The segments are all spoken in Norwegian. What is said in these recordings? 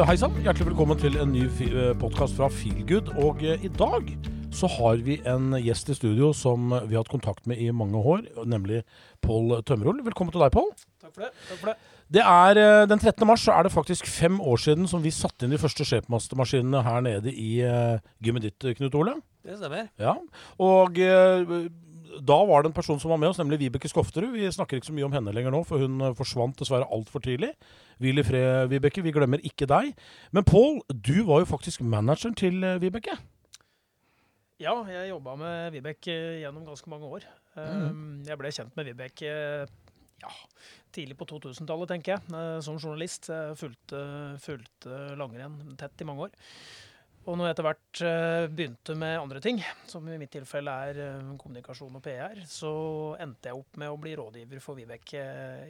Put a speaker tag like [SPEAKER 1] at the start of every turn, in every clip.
[SPEAKER 1] Uh, Hei sann, hjertelig velkommen til en ny uh, podkast fra Feelgood. Og uh, i dag så har vi en gjest i studio som vi har hatt kontakt med i mange år, nemlig Pål Tømmerol. Velkommen til deg, Pål.
[SPEAKER 2] Takk for det. Takk for det.
[SPEAKER 1] Det er Den 13. mars så er det faktisk fem år siden som vi satte inn de første skjepmastermaskinene her nede i uh, gymmet ditt, Knut Ole.
[SPEAKER 2] Det stemmer.
[SPEAKER 1] Ja, og uh, da var det en person som var med oss, nemlig Vibeke Skofterud. Vi snakker ikke så mye om henne lenger nå, for hun forsvant dessverre altfor tidlig. Hvil i fred, Vibeke. Vi glemmer ikke deg. Men Pål, du var jo faktisk manageren til Vibeke.
[SPEAKER 2] Ja, jeg jobba med Vibeke gjennom ganske mange år. Mm. Jeg ble kjent med Vibeke ja, tidlig på 2000-tallet, tenker jeg, som journalist. Jeg fulgte, fulgte langrenn tett i mange år. Og når jeg etter hvert begynte med andre ting, som i mitt tilfelle er kommunikasjon og PR, så endte jeg opp med å bli rådgiver for Vibeke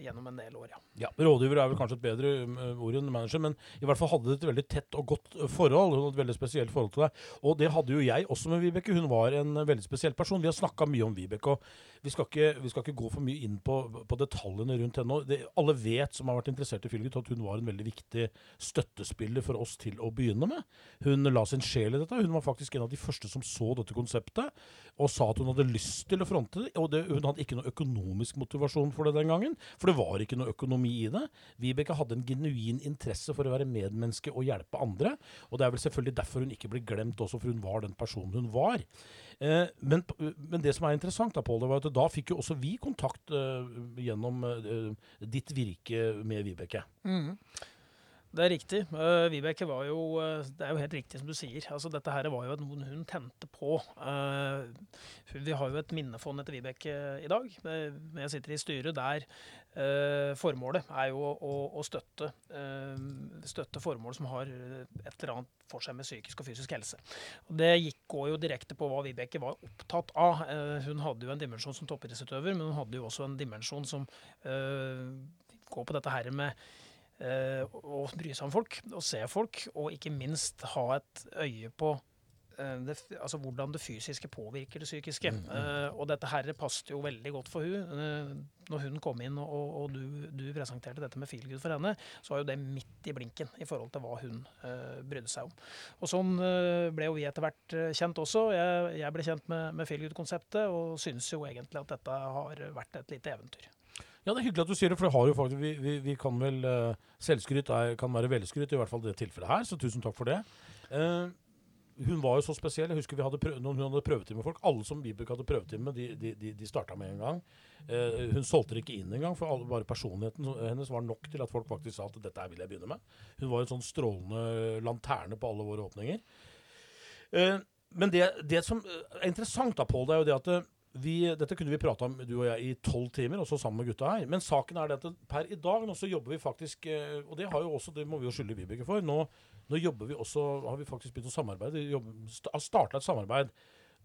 [SPEAKER 2] gjennom en del år, ja.
[SPEAKER 1] ja. Rådgiver er vel kanskje et bedre ord enn manager, men i hvert fall hadde det et veldig tett og godt forhold. Hun hadde et veldig spesielt forhold til deg. Og det hadde jo jeg også med Vibeke. Hun var en veldig spesiell person. Vi har snakka mye om Vibeke. og vi skal, ikke, vi skal ikke gå for mye inn på, på detaljene rundt henne. Det, alle vet som har vært interessert i Fylgut, at hun var en veldig viktig støttespiller for oss til å begynne med. Hun la sin sjel i dette. Hun var faktisk en av de første som så dette konseptet og sa at hun hadde lyst til å fronte det. Og det, hun hadde ikke noe økonomisk motivasjon for det den gangen, for det var ikke noe økonomi i det. Vibeke hadde en genuin interesse for å være medmenneske og hjelpe andre. Og det er vel selvfølgelig derfor hun ikke ble glemt også, for hun var den personen hun var. Eh, men, men, det som er interessant, da, Paul, det var at da fikk jo også vi kontakt uh, gjennom uh, ditt virke med Vibeke.
[SPEAKER 2] Mm. Det er riktig. Uh, Vibeke var jo Det er jo helt riktig som du sier. Altså, dette her var jo noe hun tente på. vi har jo et minnefond etter Vibeke i dag. Jeg sitter i styret der formålet er jo å, å støtte, støtte formål som har et eller annet for seg med psykisk og fysisk helse. Og det gikk, går jo direkte på hva Vibeke var opptatt av. hun hadde jo en dimensjon som toppidrettsutøver, men hun hadde jo også en dimensjon som går på dette her med å bry seg om folk og se folk, og ikke minst ha et øye på det, altså hvordan det fysiske påvirker det psykiske. Mm, mm. Uh, og dette her passet jo veldig godt for hun. når hun kom inn og, og du, du, presenterte dette med Feelgood for henne, så var jo det midt i blinken i forhold til hva hun brydde seg om. Og sånn ble jo vi etter hvert kjent også. Jeg, jeg ble kjent med, med Feelgood-konseptet og syns jo egentlig at dette har vært et lite eventyr.
[SPEAKER 1] Ja, det er hyggelig at du sier det, for det har jo faktisk, vi, vi, vi kan vel uh, Selvskryt er, kan være velskryt, i hvert fall i det tilfellet her, så tusen takk for det. Uh, hun var jo så spesiell. Jeg husker vi hadde prøv, hun hadde prøvetid med folk. Alle som Vibeke hadde prøvetid med, de, de, de, de starta med en gang. Uh, hun solgte det ikke inn engang, for alle, bare personligheten hennes var nok til at folk faktisk sa at dette vil jeg begynne med. Hun var en sånn strålende lanterne på alle våre åpninger. Uh, men det, det, som er interessant, da, Pål, det er jo det at vi, dette kunne vi prata om du og jeg i tolv timer, også sammen med gutta her. Men saken er at per i dag nå så jobber vi faktisk eh, Og det har jo også, det må vi jo skylde Vibeke for. Nå, nå, jobber vi også, har vi faktisk begynt å samarbeide. Vi har starta et samarbeid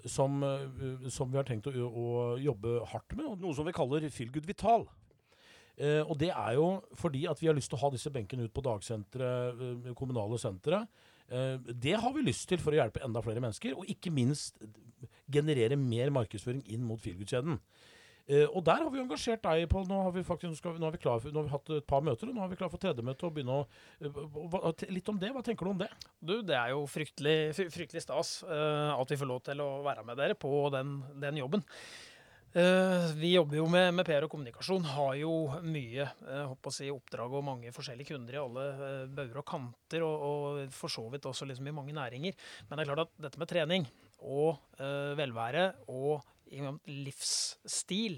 [SPEAKER 1] som, eh, som, vi har tenkt å, å, jobbe hardt med. Noe som vi kaller Feelgood Vital. Eh, og det er jo fordi at vi har lyst til å ha disse benkene ut på dagsenteret, eh, kommunale sentre. Eh, det har vi lyst til for å hjelpe enda flere mennesker, og ikke minst generere mer markedsføring inn mot Feelgood-kjeden. Uh, og der har vi engasjert deg, Pål. Nå, har vi faktisk, nå, nå, har vi hatt et par møter, og nå har vi klar for tredje møte. og begynne å, uh, Litt om det. Hva tenker du om det?
[SPEAKER 2] Du, Det er jo fryktelig, fryktelig stas at vi får lov til å være med dere på den, den jobben. Uh, vi jobber jo med, med, PR og kommunikasjon. Har jo mye uh, si, oppdrag og mange forskjellige kunder i alle uh, bauger og kanter, og, og, for så vidt også liksom i mange næringer. Men det er klart at dette med trening og velvære og livsstil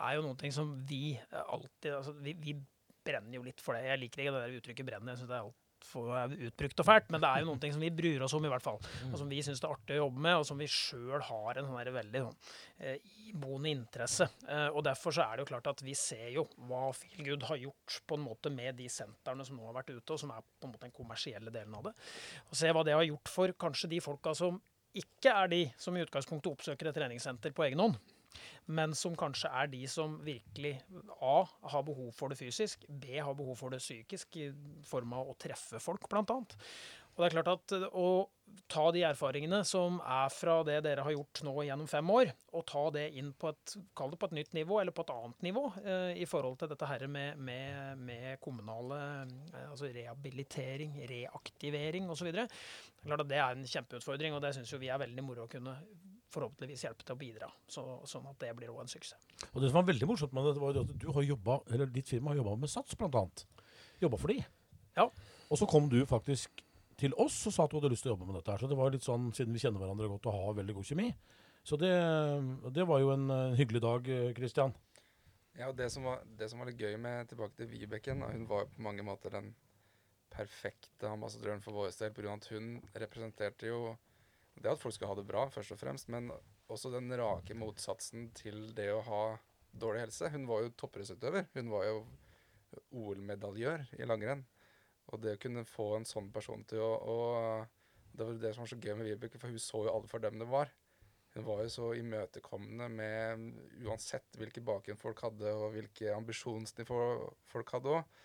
[SPEAKER 2] er jo noe som vi alltid altså, vi, vi, brenner jo litt for det. Jeg liker ikke det der uttrykket 'brenner'. Jeg synes det er alt for utbrukt og fælt, men det er jo noen ting som vi bryr oss om, i hvert fall. Og som vi syns det er artig å jobbe med, og som vi sjøl har en sånn veldig sånn, eh, iboende interesse. Eh, og derfor så er det jo klart at vi ser jo hva Feelgood har gjort på en måte med de sentrene som nå har vært ute, og som er på en måte den kommersielle delen av det. Og se hva det har gjort for kanskje de folka som ikke er de som i utgangspunktet oppsøker et treningssenter på egen hånd men som kanskje er de som virkelig A har behov for det fysisk, B har behov for det psykisk i form av å treffe folk, blant annet. Og det er klart at eh, å ta de erfaringene som er fra det dere har gjort nå gjennom fem år, og ta det inn på et, kall det på et nytt nivå, eller på et annet nivå, eh, i forhold til dette her med, med, med kommunale eh, altså rehabilitering, reaktivering osv. Det er klart at det er en kjempeutfordring, og det syns vi er veldig moro å kunne forhåpentligvis hjelpe til å bidra, så, sånn at det blir også en suksess.
[SPEAKER 1] Og det som var veldig morsomt med det, var at du har jobbet, eller ditt firma har jobba med Sats, annet. Jobba for de.
[SPEAKER 2] Ja.
[SPEAKER 1] Og så kom du faktisk til oss og sa at du hadde lyst til å jobbe med dette. her, Så det var litt sånn, siden vi kjenner hverandre godt og har veldig god kjemi. Så det, det var jo en eh, hyggelig dag, Kristian.
[SPEAKER 3] Ja, og det som, var, det som var litt gøy med tilbake til Vibeken, hun var på mange måter den perfekte ambassadøren for vår del, pga. at hun representerte jo det at folk skal ha det bra, først og fremst, men også den rake motsatsen til det å ha dårlig helse. Hun var jo toppidrettsutøver. Hun var jo OL-medaljør i langrenn. Og det å kunne få en sånn person til å, å Det var det som var så gøy med Vibeke, for hun så jo alle for var. Hun var jo så imøtekommende med uansett hvilken bakgrunn folk hadde, og hvilke ambisjonsnivå folk hadde òg.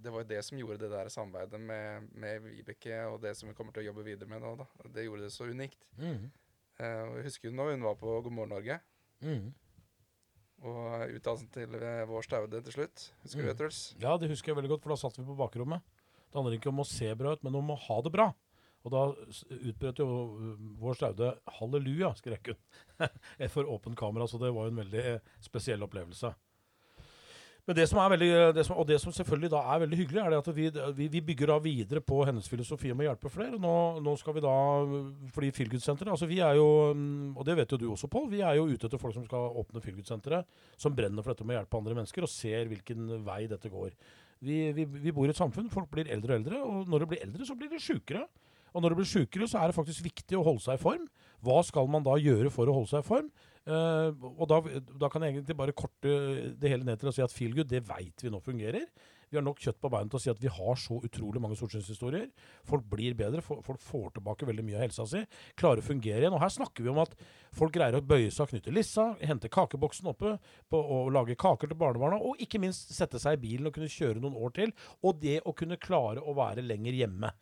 [SPEAKER 3] Det var jo det som gjorde det der samarbeidet med, med Vibeke, og det som vi kommer til å jobbe videre med nå. da. Det gjorde det så unikt.
[SPEAKER 1] Mm.
[SPEAKER 3] Uh, jeg husker jo når hun var på God morgen Norge,
[SPEAKER 1] Mm.
[SPEAKER 3] og utdannelsen til eh, vår Staude til slutt. Husker du det,
[SPEAKER 1] Mm.
[SPEAKER 3] Truls?
[SPEAKER 1] Ja, det husker jeg veldig godt, for da satt vi på bakrommet. Det handler ikke om å se bra ut, men om å ha det bra. Og da utbrøt jo uh, vår Staude 'halleluja', skrek hun. For åpent kamera, så det var jo en veldig eh, spesiell opplevelse. Men det som er veldig, det som, og det som selvfølgelig da er veldig hyggelig, er at vi, vi, bygger da videre på hennes filosofi om å hjelpe flere. Nå, nå skal vi da, fordi Feelgood-senteret altså vi er jo, mm, og det vet jo du også, Pål, vi er jo ute etter folk som skal åpne Feelgood-senteret, som brenner for dette med å hjelpe andre mennesker, og ser hvilken vei dette går. Vi, vi, bor i et samfunn, folk blir eldre og eldre, og når de blir eldre, så blir de sjukere. Og når de blir sjukere, så er det faktisk viktig å holde seg i form. Hva skal man da gjøre for å holde seg i form? Eh, og da, da kan jeg egentlig bare korte det hele ned til å si at feelgood, det veit vi nå fungerer. Vi har nok kjøtt på beina til å si at vi har så utrolig mange solskinnshistorier. Folk blir bedre, folk får tilbake veldig mye av helsa si, klarer å fungere igjen. Og her snakker vi om at folk greier å bøye seg og knytte lissa, hente kakeboksen oppe på, og lage kaker til barnebarna, og ikke minst sette seg i bilen og kunne kjøre noen år til. Og det å kunne klare å være lenger hjemme.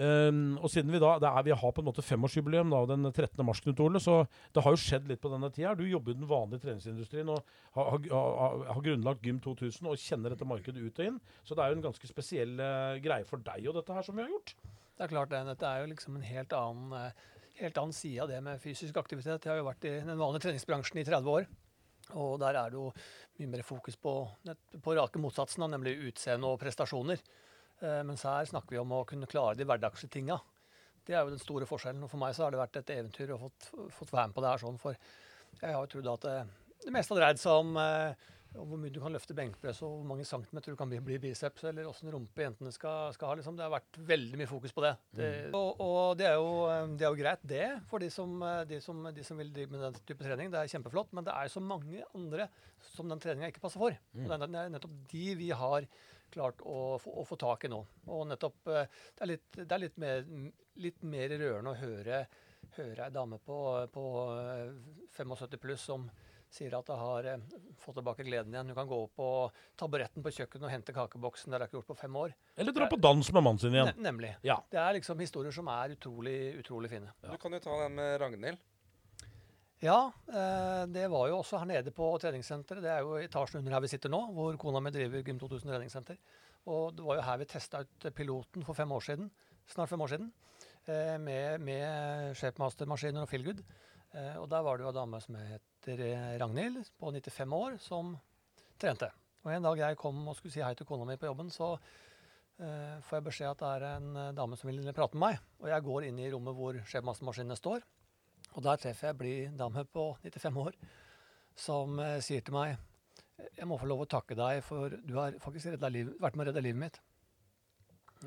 [SPEAKER 1] Um, og siden vi da er, vi har på en måte femårsjubileum da, den 13. mars, Knut Ole, så det har jo skjedd litt på denne tida. Du jobber i den vanlige treningsindustrien og har, har, har, har grunnlagt Gym 2000 og kjenner dette markedet ut og inn. Så det er jo en ganske spesiell uh, greie for deg og dette her som vi har gjort.
[SPEAKER 4] Det er klart det. Dette er jo liksom en helt annen, eh, helt annen side av det med fysisk aktivitet. Jeg har jo vært i den vanlige treningsbransjen i 30 år. Og der er det jo mye mer fokus på, på rake motsatsen, nemlig utseende og prestasjoner. Eh, mens her snakker vi om å kunne klare de hverdagslige tinga. Det er jo den store forskjellen. Og for meg så har det vært et eventyr å fått, fått være med på det her sånn. For jeg har jo trodd at det, det meste har dreid seg om eh, om hvor mye du kan løfte benkpress, og hvor mange centimeter du kan bli, bli biceps, eller åssen rumpe jentene skal, skal ha. Liksom. Det har vært veldig mye fokus på det. det og, og det, er jo, eh, det er jo greit, det, for de som, eh, de, som, de som vil drive med den type trening. Det er kjempeflott, men det er så mange andre som den treninga ikke passer for. Og det er- nettopp de vi har klart å få, å få tak i nå. Og nettopp eh, Det er litt, det er litt, mer, litt mer rørende å høre, høre ei dame på, på eh, 75 pluss som sier at hun har eh, fått tilbake gleden igjen. Hun kan gå opp på taburetten på kjøkkenet og hente kakeboksen. Det har hun ikke gjort på fem år.
[SPEAKER 1] Eller dra på dans med mannen sin igjen.
[SPEAKER 4] Ne nemlig.
[SPEAKER 1] Ja.
[SPEAKER 4] Det er liksom historier som er utrolig, utrolig fine.
[SPEAKER 1] Ja.
[SPEAKER 3] Du kan jo ta den med Ragnhild.
[SPEAKER 4] Ja, eh, det var jo også her nede på treningssenteret. Det er jo etasjen under her vi sitter nå, hvor kona mi driver Gym 2000 treningssenter. Og det var jo her vi testa ut piloten for fem år siden, snart fem år siden, eh, med, med Shapemaster-maskiner og Feelgood. Eh, og der var det jo ei dame som heter eh, Ragnhild, på 95 år, som trente. Og en dag jeg kom og skulle si hei til kona mi på jobben, så uh, får jeg beskjed at det er en eh, dame som vil prate med meg. Og jeg går inn i rommet hvor Shapemaster-maskinene står. Og der treffer jeg blid dame på 95 år som uh, sier til meg Jeg må få lov å takke deg, for du har faktisk liv, vært med å redde livet mitt.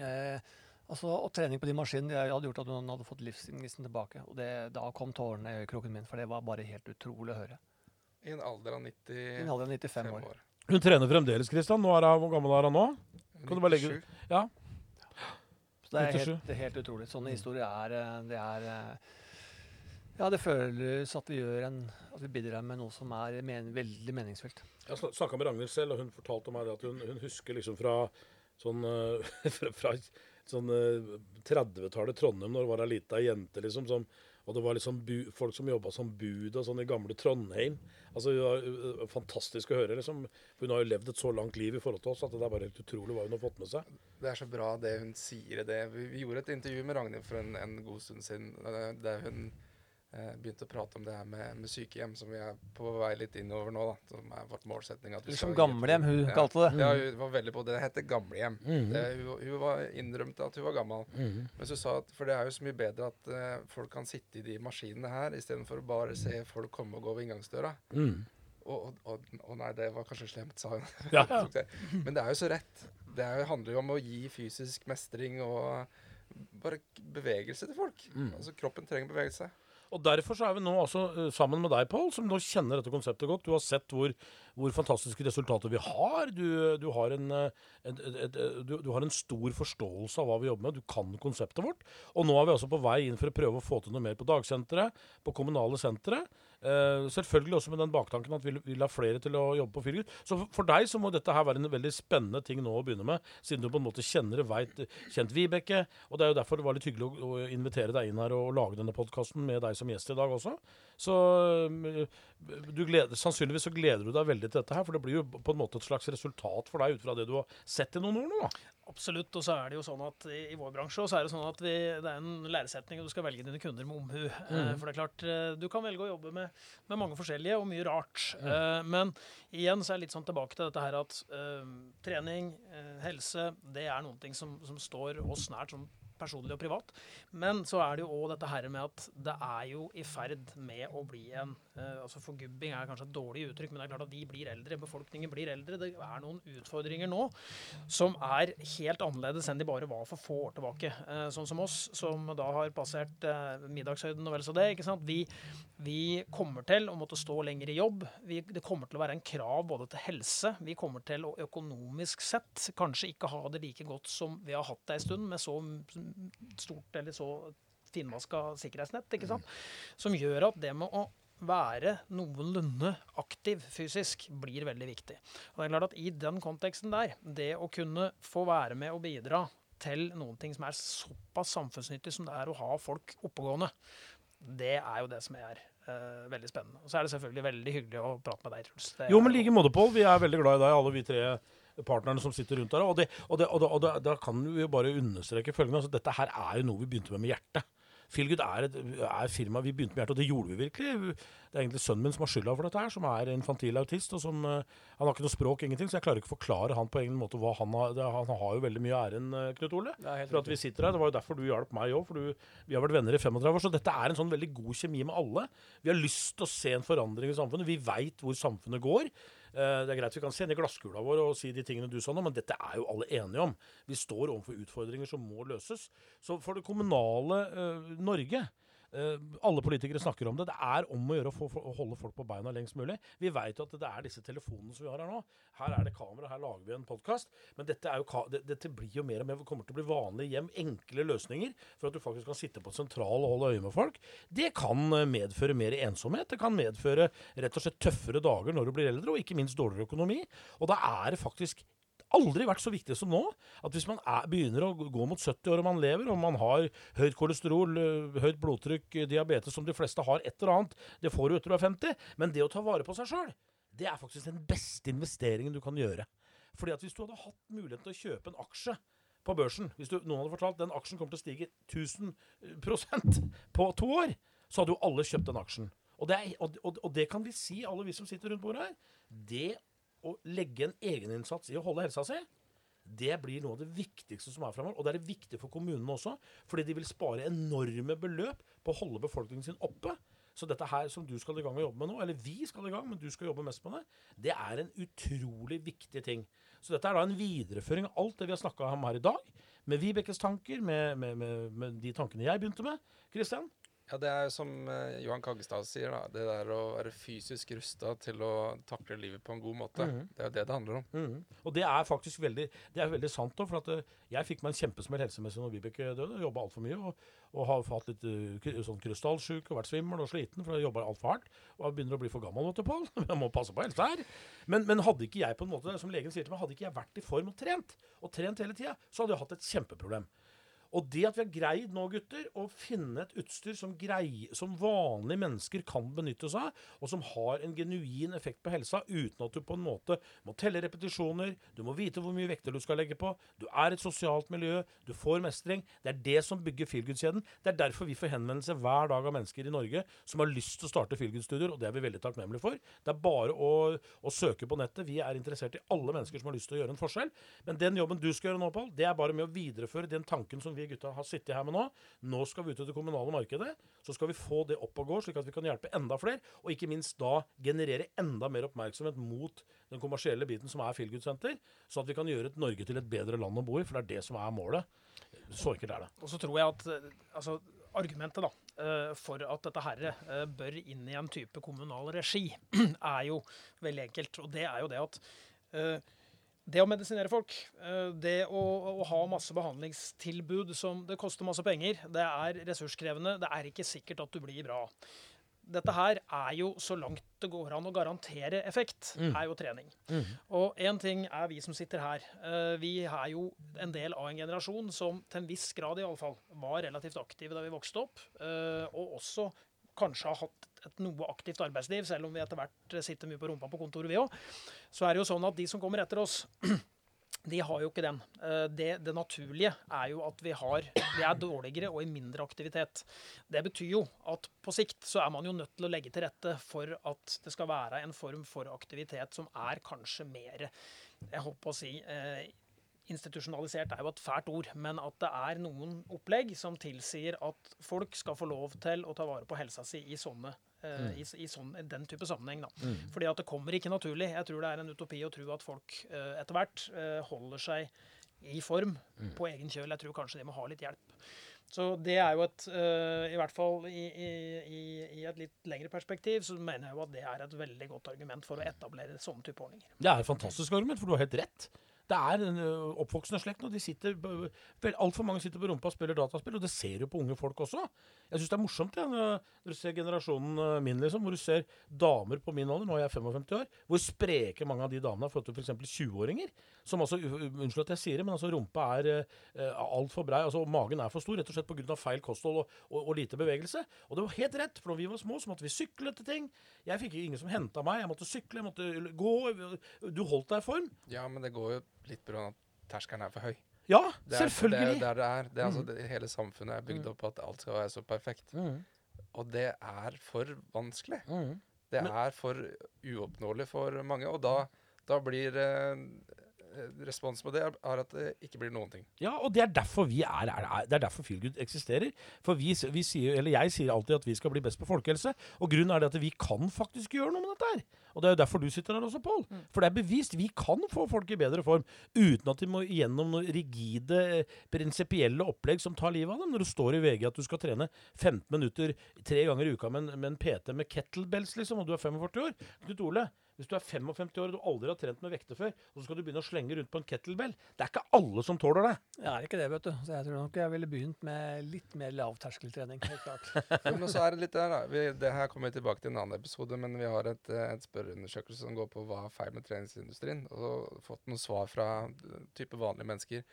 [SPEAKER 4] Eh, altså, og trening på de maskinene det hadde gjort at hun hadde fått livsgnisten tilbake. Og det, da kom tårene i øyekroken min, for det var bare helt utrolig å høre.
[SPEAKER 3] I en alder av 90
[SPEAKER 4] en alder av 95 år.
[SPEAKER 3] år.
[SPEAKER 1] Hun trener fremdeles, Kristian. Nå er hun, hvor gammel er hun nå? Kan du bare legge- Ja.
[SPEAKER 4] Så det er helt, det er helt utrolig. Sånne historier er, eh, det er eh, Ja, det føles at vi gjør en At vi bidrar med noe som er men, veldig meningsfylt.
[SPEAKER 1] Jeg snakka med Ragnhild selv, og hun fortalte meg det at hun, hun husker liksom fra sånn eh, fra, fra sånn eh, 30-tallet Trondheim, når det var ei lita jente, liksom. Som, og det var liksom bu, folk som jobba som bud og sånn i gamle Trondheim. Altså, det var uh, Fantastisk å høre. liksom. Hun har jo levd et så langt liv i forhold til oss at det er bare helt utrolig hva hun har fått med seg.
[SPEAKER 3] Det er så bra det hun sier det. Vi, vi gjorde et intervju med Ragnhild for en, en god stund siden det der hun eh, begynte å prate om det her med, med sykehjem, som vi er på vei litt innover nå. da, Som er vårt målsetning. at vi
[SPEAKER 4] som gamlehjem, hun
[SPEAKER 3] Ja.
[SPEAKER 4] kalte det.
[SPEAKER 3] Ja, hun var veldig på det. Det heter gamlehjem.
[SPEAKER 1] Mm
[SPEAKER 3] Det, hun, hun var innrømte at hun var gammel.
[SPEAKER 1] Mhm.
[SPEAKER 3] Men så sa at for det er jo så mye bedre at uh, folk kan sitte i de maskinene her, istedenfor å bare se folk komme og gå ved inngangsdøra.
[SPEAKER 1] Mm.
[SPEAKER 3] Og, og, og, og nei, det var kanskje slemt, sa hun.
[SPEAKER 1] Ja.
[SPEAKER 3] Men det er jo så rett. Det er jo, handler jo om å gi fysisk mestring og bare bevegelse til folk.
[SPEAKER 1] Mm.
[SPEAKER 3] Altså Kroppen trenger bevegelse.
[SPEAKER 1] Og Derfor så er vi nå altså eh, sammen med deg, Pål, som nå kjenner dette konseptet godt. Du har sett hvor, hvor fantastiske resultater vi har. Du, du, har en, eh, et, et, et, du, du har en stor forståelse av hva vi jobber med. Du kan konseptet vårt. Og nå er vi altså på vei inn for å prøve å få til noe mer på dagsenteret, på kommunale sentre. Eh, selvfølgelig også med den baktanken at vi vil ha flere til å jobbe på Fyrgut Så for, for deg så må dette her være en veldig spennende ting nå å begynne med, siden du på en måte kjenner det, veit kjent Vibeke. Og det er jo derfor det var litt hyggelig å, å invitere deg inn her og, lage denne podkasten med deg som gjest i dag også. Så øh, du gleder, sannsynligvis så gleder du deg veldig til dette her, for det blir jo på en måte et slags resultat for deg ut fra det du har sett i noen år nå. da.
[SPEAKER 2] Absolutt. Og så er det jo sånn at i, vår bransje så er det sånn at vi, det er en læresetning, og du skal velge dine kunder med omhu. Mm. for det er klart, eh, du kan velge å jobbe med, med mange forskjellige og mye rart. Mm. men igjen så er det litt sånn tilbake til dette her at eh, trening, eh, helse, det er noen ting som, som står oss nært sånn personlig og privat. Men så er det jo òg dette her med at det er jo i ferd med å bli en altså Forgubbing er kanskje et dårlig uttrykk, men det er klart at de blir eldre. Befolkningen blir eldre. Det er noen utfordringer nå som er helt annerledes enn de bare var for få år tilbake. Eh, sånn som oss, som da har passert eh, middagshøyden og vel så det. ikke sant? Vi, vi kommer til å måtte stå lenger i jobb. Vi, det kommer til å være en krav både til helse. Vi kommer til å økonomisk sett kanskje ikke ha det like godt som vi har hatt det en stund, med så stort eller så finmaska sikkerhetsnett. ikke sant? Som gjør at det med å være noenlunde aktiv fysisk blir veldig viktig. Og det er klart at I den konteksten der, det å kunne få være med og bidra til noen ting som er såpass samfunnsnyttig som det er å ha folk oppegående, det er jo det som er uh, veldig spennende. Og så er det selvfølgelig veldig hyggelig å prate med deg, Truls.
[SPEAKER 1] Jo, men like måte, Pål. Vi er veldig glad i deg, alle vi tre partnerne som sitter rundt her. Og, det, og, det, og, det, og da kan vi jo bare understreke følgende. Altså, dette her er jo noe vi begynte med med hjertet. Feelgood er et er firma vi begynte med hjertet, og det gjorde vi virkelig. Det er egentlig sønnen min som har skylda for dette her, som er infantil autist. og som, eh, Han har ikke noe språk, ingenting, så jeg klarer ikke å forklare han på egen måte hva han har Han har jo veldig mye æren, eh, Knut Ole.
[SPEAKER 4] Det
[SPEAKER 1] For at vi sitter her, Det var jo derfor du hjalp meg òg, for du, vi har vært venner i 35 år. Så dette er en sånn veldig god kjemi med alle. Vi har lyst til å se en forandring i samfunnet. Vi veit hvor samfunnet går. Eh, Det er greit vi kan se inn i glasskula vår og si de tingene du sa nå, men dette er jo alle enige om. Vi står overfor utfordringer som må løses. Så for det kommunale eh, Norge alle politikere snakker om det. Det er om å gjøre å, få, å holde folk på beina lengst mulig. Vi vet jo at det er disse telefonene som vi har her nå. Her er det kamera, her lager vi en podkast. Men dette, jo, dette blir jo mer og mer kommer til å bli vanlige hjem. Enkle løsninger for at du faktisk kan sitte på sentral og holde øye med folk. Det kan eh, medføre mer ensomhet. Det kan medføre rett og slett tøffere dager når du blir eldre, og ikke minst dårligere økonomi. Og da er det faktisk aldri vært så viktig som nå. At hvis man er, begynner å gå mot 70 år og man lever, og man har høyt kolesterol, øh, høyt blodtrykk, øh, diabetes, som de fleste har et eller annet, det får du etter du er 50, men det å ta vare på seg sjøl, det er faktisk den beste investeringen du kan gjøre. Fordi at hvis du hadde hatt muligheten til å kjøpe en aksje på børsen Hvis du, noen hadde fortalt den aksjen kommer til å stige 1000% på to år, så hadde jo alle kjøpt den aksjen. Og det, er, og, og, og det kan vi si, alle vi som sitter rundt bordet her. Det å legge en egeninnsats i å holde helsa si, det blir noe av det viktigste som er fremover. Og det er viktig for kommunene også, fordi de vil spare enorme beløp på å holde befolkningen sin oppe. Så dette her som du skal i gang og jobbe med nå, eller vi skal i gang, men du skal jobbe mest med det, det er en utrolig viktig ting. Så dette er da en videreføring av alt det vi har snakka om her i dag. Med Vibekes tanker, med, med, med, med de tankene jeg begynte med. Kristian?
[SPEAKER 3] Ja, det er jo som eh, Johan Kaggestad sier, da. Det der å være fysisk rusta til å takle livet på en god måte.
[SPEAKER 1] Mhm.
[SPEAKER 3] Det er jo det det handler om.
[SPEAKER 1] Mhm. Og det er faktisk veldig, det er veldig sant. òg. For at eh, jeg fikk meg en kjempesmell helsemessig når Vibeke døde. Jobba altfor mye og, og har hatt litt uh, sånn krystallsjuk og vært svimmel og sliten. For jeg jobber altfor hardt. Og jeg begynner å bli for gammel, vet du, Pål. Jeg må passe på helsa her. Men, men hadde ikke jeg på en måte, som legen sier til meg, hadde ikke jeg vært i form og trent, og trent hele tida, så hadde jeg hatt et kjempeproblem. Og det at vi har greid nå, gutter, å finne et utstyr som, grei, som vanlige mennesker kan benytte seg av, og som har en genuin effekt på helsa, uten at du på en måte må telle repetisjoner, du må vite hvor mye vekter du skal legge på, du er et sosialt miljø, du får mestring. Det er det som bygger Feelgood-kjeden. Det er derfor vi får henvendelse hver dag av mennesker i Norge som har lyst til å starte Feelgood-studier, og det er vi veldig takknemlige for. Det er bare å, å søke på nettet. Vi er interessert i alle mennesker som har lyst til å gjøre en forskjell. Men den jobben du skal gjøre nå, Pål, det er bare med å videreføre den tanken som vi gutta har sittet her med nå. Nå skal vi ut i det kommunale markedet. Så skal vi få det opp og gå, slik at vi kan hjelpe enda flere. Og ikke minst da generere enda mer oppmerksomhet mot den kommersielle biten som er Feelgood Center. Så at vi kan gjøre Norge til et bedre land å bo i, for det er det som er målet. Så enkelt er det.
[SPEAKER 2] Og så tror jeg at eh, altså, argumentet da, eh, for at dette her eh, bør inn i en type kommunal regi, er jo veldig enkelt. Og det er jo det at det å medisinere folk, eh, det å, å ha masse behandlingstilbud som det koster masse penger, det er ressurskrevende, det er ikke sikkert at du blir bra. Dette her er jo så langt det går an å garantere effekt,
[SPEAKER 1] Mm.
[SPEAKER 2] er jo trening. Og én ting er vi som sitter her. Eh, Vi er jo en del av en generasjon som til en viss grad i alle fall var relativt aktive da vi vokste opp, eh, og også kanskje har hatt et noe aktivt arbeidsliv, selv om vi etter hvert sitter mye på rumpa på kontoret, vi òg. Så er det jo sånn at de som kommer etter oss, de har jo ikke den. Eh, Det, det naturlige er jo at vi, har, vi er dårligere og i mindre aktivitet. Det betyr jo at på sikt så er man jo nødt til å legge til rette for at det skal være en form for aktivitet som er kanskje mer Jeg holdt på å si eh, Institusjonalisert er jo et fælt ord, men at det er noen opplegg som tilsier at folk skal få lov til å ta vare på helsa si i sånne eh, i, i sånn, den type sammenheng. Da. Fordi at det kommer ikke naturlig. Jeg tror det er en utopi å tro at folk eh, etter hvert eh, holder seg i form på egen kjøl. Jeg tror kanskje de må ha litt hjelp. Så det er jo et I hvert fall i, i, i, i et litt lengre perspektiv så mener jeg jo at det er et veldig godt argument for å etablere sånne type ordninger.
[SPEAKER 1] Det er et fantastisk argument, for du har helt rett. Det er en oppvoksende slekt nå. De sitter, Altfor mange sitter på rumpa og spiller dataspill, og det ser du på unge folk også. Jeg syns det er morsomt ja, når du ser generasjonen min, liksom, hvor du ser damer på min alder, nå er jeg 55 år, hvor spreke mange av de damene er i forhold til f.eks. 20-åringer. Som altså, Unnskyld at jeg sier det, men altså rumpa er eh, altfor brei. altså Magen er for stor, rett og slett pga. feil kosthold og, og, og lite bevegelse. Og det var helt rett, for når vi var små, så måtte vi sykle til ting. Jeg fikk ingen som henta meg. Jeg måtte sykle, jeg måtte gå. Du holdt deg i form.
[SPEAKER 3] Ja, men det går jo litt av at terskelen er for høy.
[SPEAKER 1] Ja,
[SPEAKER 3] Det er,
[SPEAKER 1] selvfølgelig.
[SPEAKER 3] Det er der det er. Det er altså,
[SPEAKER 1] Mm.
[SPEAKER 3] det, hele samfunnet er bygd opp på at alt skal være så perfekt.
[SPEAKER 1] Mm,
[SPEAKER 3] Og det er for vanskelig.
[SPEAKER 1] mm.
[SPEAKER 3] Det er for uoppnåelig for mange. Og da, da blir eh, responsen på det er er at det ikke blir noen ting.
[SPEAKER 1] Ja, og det er derfor vi er, er, er Det er derfor Feelgood eksisterer. For vi, vi sier, eller jeg sier alltid at vi skal bli best på folkehelse. Og grunnen er det at vi kan faktisk gjøre noe med dette her. Og det er jo derfor du sitter her også, Pål. For det er bevist. Vi kan få folk i bedre form uten at de må gjennom noen rigide, eh, prinsipielle opplegg som tar livet av dem. Når det står i VG at du skal trene 15 minutter tre ganger i uka med en, med en PT med kettlebells, liksom, og du er 45 år. Knut Ole, hvis du er 55 år og du aldri har trent med vekter før, og så skal du begynne å slenge rundt på en kettlebell Det er ikke alle som tåler det.
[SPEAKER 4] Det er ikke det, vet du. Så jeg tror nok jeg ville begynt med litt mer lavterskeltrening. helt klart.
[SPEAKER 3] Men så er det litt der, da. Vi, det her kommer vi tilbake til i en annen episode, men vi har et, eh, et spørreundersøkelse som går på hva er feil med treningsindustrien. Og fått noen svar fra eh, type vanlige mennesker.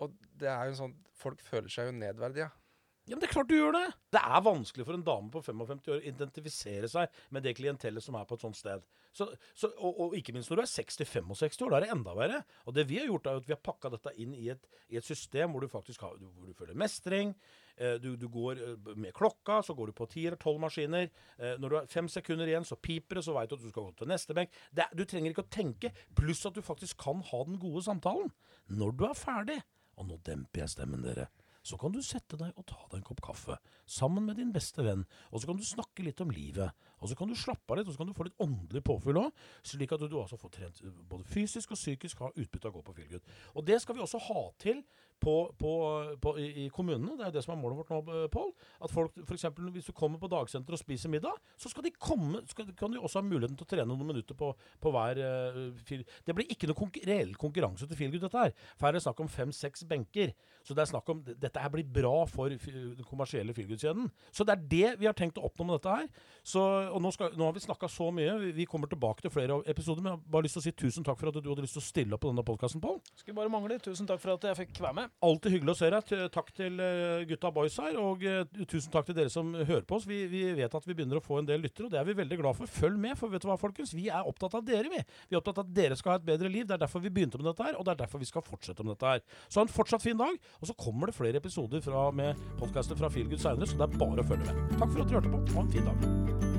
[SPEAKER 3] Og det er jo sånn Folk føler seg jo nedverdiga.
[SPEAKER 1] Ja, men det er klart du gjør det! Det er vanskelig for en dame på 55 år å identifisere seg med det klientellet som er på et sånt sted. Så, så, og, og ikke minst når du er 60-65 år, da er det enda verre. Og det vi har gjort, er at vi har pakka dette inn i et, i et system hvor du faktisk har, hvor du føler mestring. Eh, Du, du går eh, med klokka, så går du på ti eller tolv maskiner. Eh, Når du har fem sekunder igjen, så piper det, så veit du at du skal gå til neste benk. Det, du trenger ikke å tenke. Pluss at du faktisk kan ha den gode samtalen. Når du er ferdig, og nå demper jeg stemmen, dere, så kan du sette deg og ta deg en kopp kaffe sammen med din beste venn. Og så kan du snakke litt om livet. Og så kan du slappe av litt, og så kan du få litt åndelig påfyll òg. Slik at du, du altså får trent både fysisk og psykisk, ha utbytte av å gå på Feelgood. Og det skal vi også ha til på, på, på, i, i kommunene. Det er jo det som er målet vårt nå, eh, Pål. At folk, eksempel, hvis du kommer på dagsenter og spiser middag, så skal de komme, skal, kan de også ha muligheten til å trene noen minutter på, på hver uh, fil. Det blir ikke noe konkur reell konkurranse til Feelgood, dette her. For her er det snakk om fem-seks benker. Så det er snakk om Dette her blir bra for den kommersielle Feelgood-kjeden. Så det er det vi har tenkt å oppnå med dette her. Så, og nå, skal, nå har vi snakka så mye. Vi kommer tilbake til flere episoder. Men jeg har bare lyst til å si tusen takk for at du hadde lyst til å stille opp på denne podkasten, Pål.
[SPEAKER 2] Skulle bare mangle. Tusen takk for at jeg fikk være med.
[SPEAKER 1] Alltid hyggelig å se deg. Takk til eh, gutta boys her. Og eh, tusen takk til dere som hører på oss. Vi, vi vet at vi begynner å få en del lyttere, og det er vi veldig glad for. Følg med, for vet du hva, folkens? Vi er opptatt av dere, vi. Vi er opptatt av at dere skal ha et bedre liv. Det er derfor vi begynte med dette her, og det er derfor vi skal fortsette med dette her. Så ha en fortsatt fin dag. Og så kommer det flere episoder fra, med podkaster fra Feelgood seinere, så det er bare å følge med. Takk for at dere hørte på. Ha en fin dag.